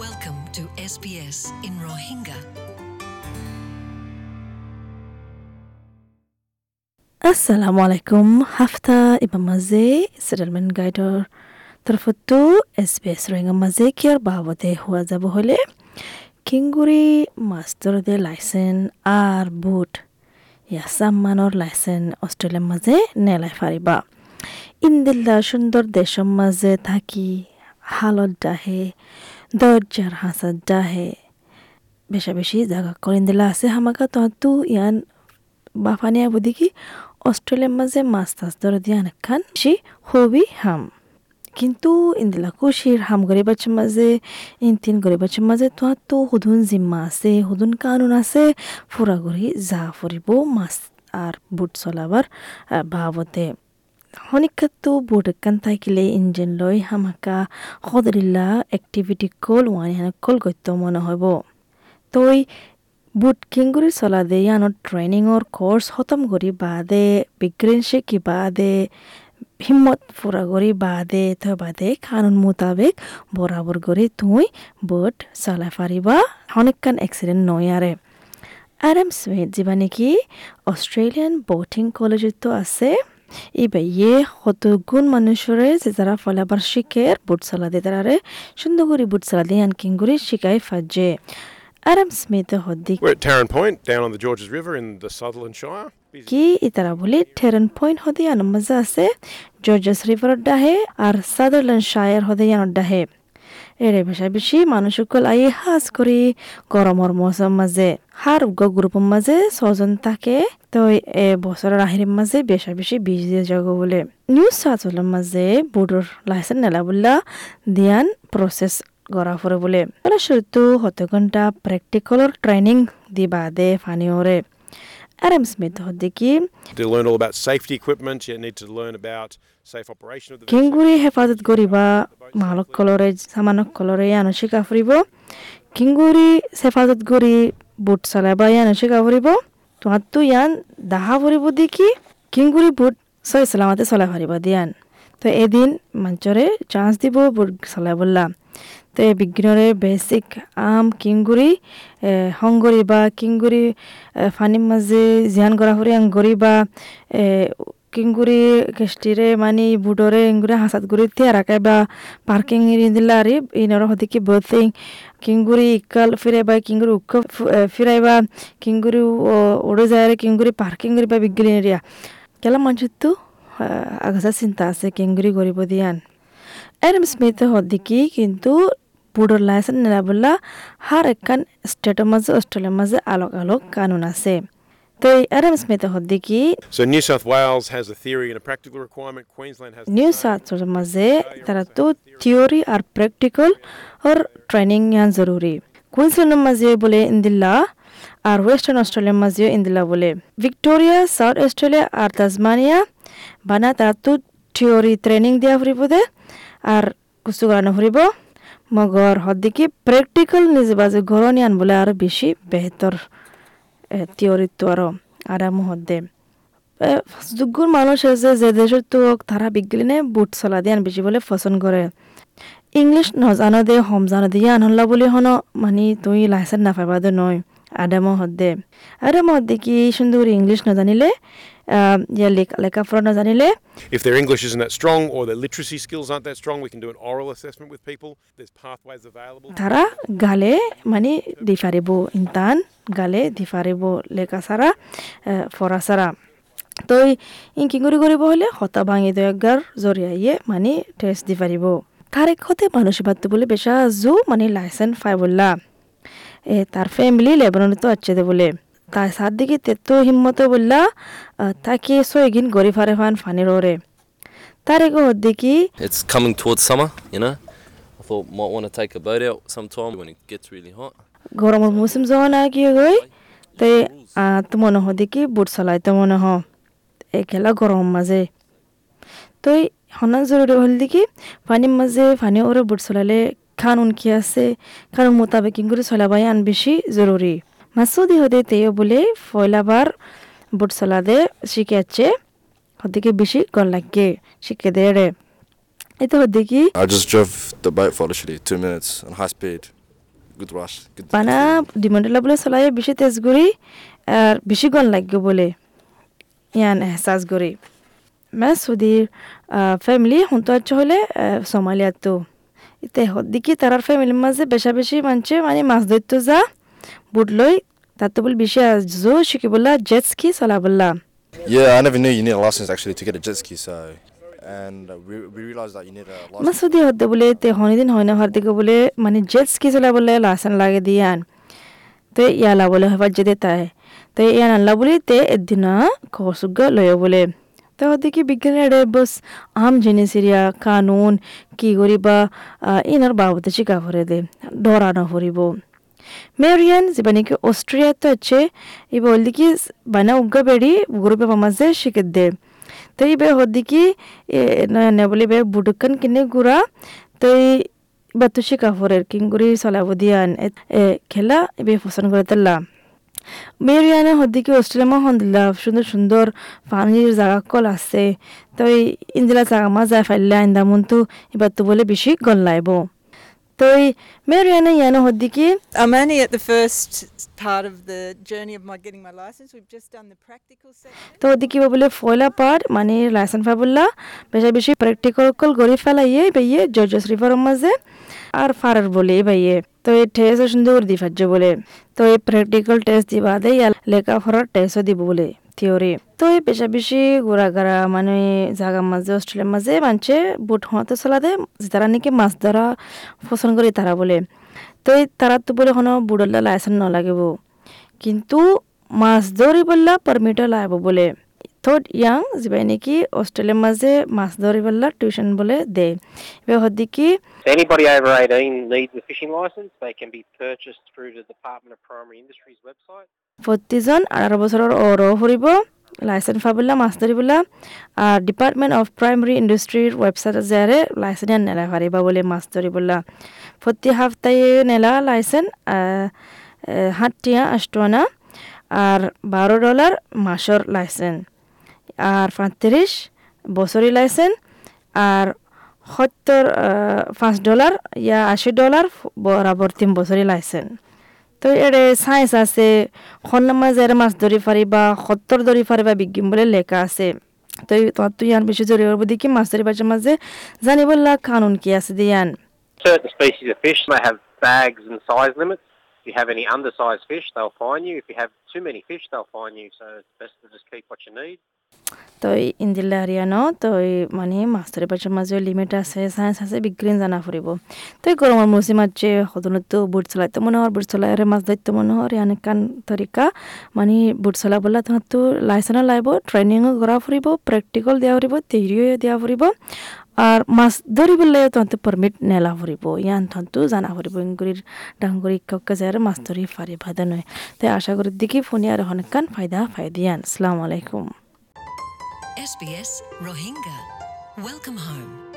Welcome to SBS in Rohingya. Assalamu alaikum, hafta iba maze, settlement guideৰ তৰফতো S B S ৰঙা মাজে কিয়াৰ বাবদে হোৱা যাব হ'লে কিংগুৰি মাষ্টৰদে লাইচেন আৰ বুট ইয়াছাম্মানৰ লাইচেন অষ্ট্ৰেলিয়াৰ মাজে নেলাই ফাৰিবা ইন্দিল্লা সুন্দৰ দেশৰ মাজে থাকি হালত ডাহে দৰ্জাৰ হাঁচাত ডাহে বেশা বেশি জাগা করিন দিলা আছে হামাকা তহতু ইয়ান বাফানিয়া বুদি কি অস্ট্রেলিয়ার মাঝে মাছ টাছ ধরে দিয়া খান সি হবি হাম। কিন্তু ইন্দিলা কুশির হাম গরিবাচ্চার মাঝে ইন তিন গরিবাচ্চার মাঝে তহতু হুদুন জিম্মা আছে হুদুন কানুন আছে ফুরা গরি যা ফুরিব মাছ আর বুট চলাবার আহ, হনিকাতো বুটকান থাকিলে ইঞ্জিন লৈ হামাকা সদরিল্লা এক্টিভিটি কল ওয়ানি হানা কল গত্য মনে হব তই বুট কিংগুৰি চলা দে ইয়ানৰ ট্ৰেইনিঙৰ কোৰ্চ খতম কৰি বাদে বিগ্ৰেন শিকি বাদে হিম্মত ফুৰা কৰি বাদে তই বাদে কানুন মোতাবেক বৰাবৰ কৰি তুই বুট চলাই পাৰিবা অনেকখান এক্সিডেণ্ট নয়াৰে আৰ এম স্মিথ যিবা নেকি অষ্ট্ৰেলিয়ান বটিং কলেজতো আছে ই বাইয়ে কত গুণ মানুষরে যে যারা ফলাবার শিখের বুট চালা দে তারারে সুন্দর করে বুট চালা দিয়ে আনকিং করে শিখাই ফাজে। Adam Smith স্মিথ হদ্দি We're at Tarrant Point, down on the Georges River in the Sutherland Shire. কি ইতারা বলি টেরন পয়েন্ট হদে আন মজা আছে? জর্জেস রিভার ডাহে আর সাদারল্যান্ড শায়ার হদে আন ডাহে এরে বেশা বেশি মানুষসকল আই হাজ করি গরমর মৌসুম মাঝে হার উগ্র গ্রুপের মাঝে ছজন থাকে। তো এ আহির মাঝে বেশা বেশি বিশ দিয়ে যাব বলে। নিউজ মাঝে বোর্ডর লাইসেন্স নেলা বললা দিয়ান প্রসেস করা ফুরে বলে। শুরুতো হত ঘণ্টা প্র্যাকটিক্যালর ট্রেনিং দিবা দে ফানিওরে আর স্মিথ হদ্দি কি To learn all about safety equipment, you need to learn about safe operation of the কিংগুৰি হেফাজত কৰিবা মালক কলৰে সামানক কলৰে শিকা ফুৰিব কিংগুৰি হেফাজত কৰি বুট চলাবা ইয়ানো শিকা ফুৰিব তোমাৰতো ইয়ান দাহা ফুৰিব দেখি কিংগুৰি বুট ছয় চলামতে চলাই ফাৰিব দিয়ান তো এদিন মঞ্চৰে চান্স দিব বুট চলাই বললা তো এই বেচিক আম কিংগুৰি সংগৰি বা কিংগুৰি ফানিৰ মাজে জিয়ান কৰা ফুৰি আং গৰিবা কিংগুৰি কেষ্টিৰে মানে বুটৰে ইংগুৰি হাঁচাত গুৰি তিয়াৰা কাইবা পাৰ্কিং এৰি দিলা আৰি ইনৰ সদিকি বথিং কিংগুৰি ইকাল ফিৰাইবা কিংগুৰি উক্ক ফিৰাইবা কিংগুৰি উড়ে যায় আরে কিংগুৰি পাৰ্কিং কৰিবা বিজ্ঞানী এৰিয়া কেলা মানুষতো আগাছা চিন্তা আছে কিংগুৰি কৰিব দিয়ান। এরম স্মিথ হদিকি কিন্তু বুডর লাইসেন্স নেলাবল্লা হার একখান স্টেটের মাঝে অস্ট্রেলিয়ার মাঝে আলোক আলোক কানুন আছে So New South Wales has a theory and a practical requirement. Queensland has new same. সাউথের মাঝে তারা তো থিওরি আর প্র্যাকটিক্যাল আর ট্রেনিং ইয়ান জরুরি কুইন্সল্যান্ডের মাঝে বলে ইন্দিল্লা আর ওয়েস্টার্ন অস্ট্রেলিয়ার মাঝেও ইন্দিল্লা বলে ভিক্টোরিয়া সাউথ অস্ট্রেলিয়া আর তাজমানিয়া বানা তারা তো থিওরি ট্রেনিং দিয়া ফুরিব দে আর কুস্তু করানো ফুরিব মগর হদ্দিকে প্র্যাকটিক্যাল নিজে বাজে ঘরনি আন বলে আরও বেশি বেহতর থিওরিতো আরও আরাম হদ্দে যোগ্যর মানুষ আছে যে দেশের তো তারা বিজ্ঞানে বুট চলা দিয়ে বেশি বলে পছন্দ করে ইংলিশ নজানো দে হম জানো দিয়ে আনলা বলে হন মানে তুই লাইসেন্স নাপাবা দে নয়। আদাম হদ্দে আদাম হদ্দে কি সুন্দর ইংলিশ লেখাপড়া নজানিলে? If their English isn't that strong or their literacy skills aren't that strong, we can do an oral assessment with people. There's pathways available. তারা গালে মানে দি ফারিব ইনতান গালে দি ফারিব লেখা সারা ফরা সারা। তো ইন কি কৰি কৰিব হ'লে হতা ভাঙি দয়াগাৰ জৰিয়াইয়ে মানে টেষ্ট দি পাৰিব তাৰ এখতে মানুষ বাদ বলে বেশা জু মানে লাইসেন্স ফাই বললা। এ তার ফ্যামিলি লেবাননে তো আছে দে বলে তাই সাত দিকে তেতো হিম্মত বললা তাকে সয়গিন গরি ফারে ফান ফানির ওরে তার এগো দেখি It's coming towards summer, you know. I thought might want to take a boat out sometime when it gets really hot. গরমের মৌসুম যখন আর কি গই তাই তো মনে হয় দেখি বুট চলাই তো মনে হ একেলা গরম মাঝে তই হনাক জরুরি হল দেখি পানির মাঝে পানি ওরে বুট চলালে কানুন কি আছে? কানুন মোতাবেক কি করে চলাবাই আন বেশি জরুরি। মাসুদি হদে তেও বলে ফয়লাবার বুট চলা দে শিখে আছে হদিকে বেশি গল লাগে শিখে দে রে। এটা হদ্দি কি? I just drove the boat for literally two minutes on high speed. good rush. Good বানা ডিমন্ডলা বলে চলাই বেশি তেজ করি আর বেশি গন লাগবে বলে। ইয়ান এহসাস করি মানে সৌদির ফ্যামিলি হুঁতো আচ্ছা হলে সোমালিয়াত তো ইতে হদ্দিকি তারার ফ্যামিলির মাঝে বেশা বেশি মানছে মানে মাছ ধরতে যা বুট লই তার তো বলে বেশি আজও শিখি বললা জেটস কি চলা বললা Yeah, I never knew you need a license actually to get a jet ski. So, and uh, we, we realized that you need a license. মাসুদি হদ্দে বলে তে হনিদিন হয় না হর দিকে বলে মানে জেটস কি চলা বলে লাসন লাগে দিয়ান তো ইয়ালা বলে হবার যেতে তাই তো ইয়ান আল্লাহ বলে তে এদিন কসুগ লয় বলে তো হদ্দিকে বিজ্ঞানের বস, আম জিনিস এরিয়া কানুন, কি করিবা ইনার বাবদে চিকা ভরে দে ডরানো ফুরিব মেরিয়ান, যিবানিকি অস্ট্রিয়াতে আছে ই বলদি কি বানা উগ্গা বেড়ি গ্রুপে মামাজে শিখে দে। তো ইবে হদ্দিকি নে বলি বে বুডুকান কিনে গুড়া তো এই বাতুসি কাপড়ের কিংগুড়ি চলাব দিয়ান খেলা, ইবে পছন্দ করে তেলা মেরিয়ানে হদিকে অস্ট্রেলিয়া মহন দিলা সুন্দর সুন্দর, পানির জাগা কল আছে। তো ইন্দিলা জাগা মা যায় ফাইলে আইন্দামন তো এবার তো বলে বেশি গল তো মেরিয়ানে ইয়ানো হদ্দিকি I'm only at the first part of the journey of my getting my license. We've just done the practical section. তো ওদিকে বলে ফয়লা পার মানে লাইসেন্স পাবল্লা বেশি বেশি প্র্যাকটিক্যাল কল গড়ি ফেলাইয়ে বাইয়ে জর্জস রিভারের মাঝে। আর ফারার বলে বাইয়ে। তো এই টেস্ট সুন্দর দি ফাজ্য বলে। তো এই প্র্যাকটিক্যাল টেস্ট দিবা দে লেখা ফরার টেস্টও দিব বলে। থিওরি তো এই বেশা বেশি ঘোরাঘাড়া মানে জাগার মাঝে অস্ট্রেলিয়ার মাঝে মানছে বুট হওয়াতে চলা দে তারা নাকি মাছ ধরা পছন্দ করে তারা বলে তো এই তারা তো বলে কোনো বুড়লা লাইসেন্স নলাগিব কিন্তু মাছ ধরিবল্লা পারমিটও লাইব বলে থর্ড ইয়াং যিবাই নেকি অস্ট্রেলিয়ার মাঝে মাছ ধরিবল্লা টিউশন বলে দে এবার হদ্দি কি So anybody over 18 needs a fishing licence. They can be purchased through the Department of Primary Industries website. প্ৰতিজন আঠারো বছৰৰ অৰ ফুৰিব লাইচেন্স পাবলা মাছ ধৰিবলা আর ডিপার্টমেন্ট অফ প্রাইমারি ইন্ডাস্ট্রির ওয়েবসাইট যারে লাইসেন্স নেলা পারিবা বলে মাছ ধরিবলা প্রতি সপ্তাহে নেলা লাইসেন্স সাতটিয়া আষ্টনা আর বারো ডলার মাসর লাইসেন্স আর পঁয়ত্রিশ বছরি লাইসেন্স আর সত্তর পাঁচ ডলার ইয়া আশি ডলার বরাবর তিন বছরি তো এড়ে সাইন্স আছে খন মাঝে মাছ ধরি পারিবা সত্তর ধরি পারিবা বিজ্ঞান বলে লেখা আছে তুই ইয়ান বেশি জরি করব দেখি মাছ ধরি পারছে মাঝে জানিবল্লা কানুন কি আছে দিয়ান Certain species of fish, they have bags and size limits. If you have any undersized fish, they'll fine you. If you have too many fish, they'll fine you. So it's best to just keep what you need. তো ইন্দিল্লা হারিয়ানো তো মানে মাছ পারছে মাঝে limit আছে science আছে, বিজ্ঞান জানা ফুরিব তো এই গরমের মৌসুম আছে সদনত বুট চলাইতে মনে হয় বুট চলাই আর মাছ ধরতে মনে হয় কান মানে বুট চলা বললা তোমার তো লাইসেন্সও লাইব ট্রেনিংও করা ফুরিব প্র্যাকটিক্যাল দেওয়া ফুরিব থিওরিও দেওয়া আর মাছ ধরিবলে তহঁতে পারমিট নেলা ফুরিব ইয়ান তহঁতো জানা ফুরিব ইংগুরির ডাঙ্গুরি কাউকে যায় মাছ ধরি ফারি ফায়দা নয়। তাই আশা করি দেখি ফোনে আর অনেকখান ফায়দা ফায়দিয়ান আসসালামু আলাইকুম। SBS Rohingya. Welcome home.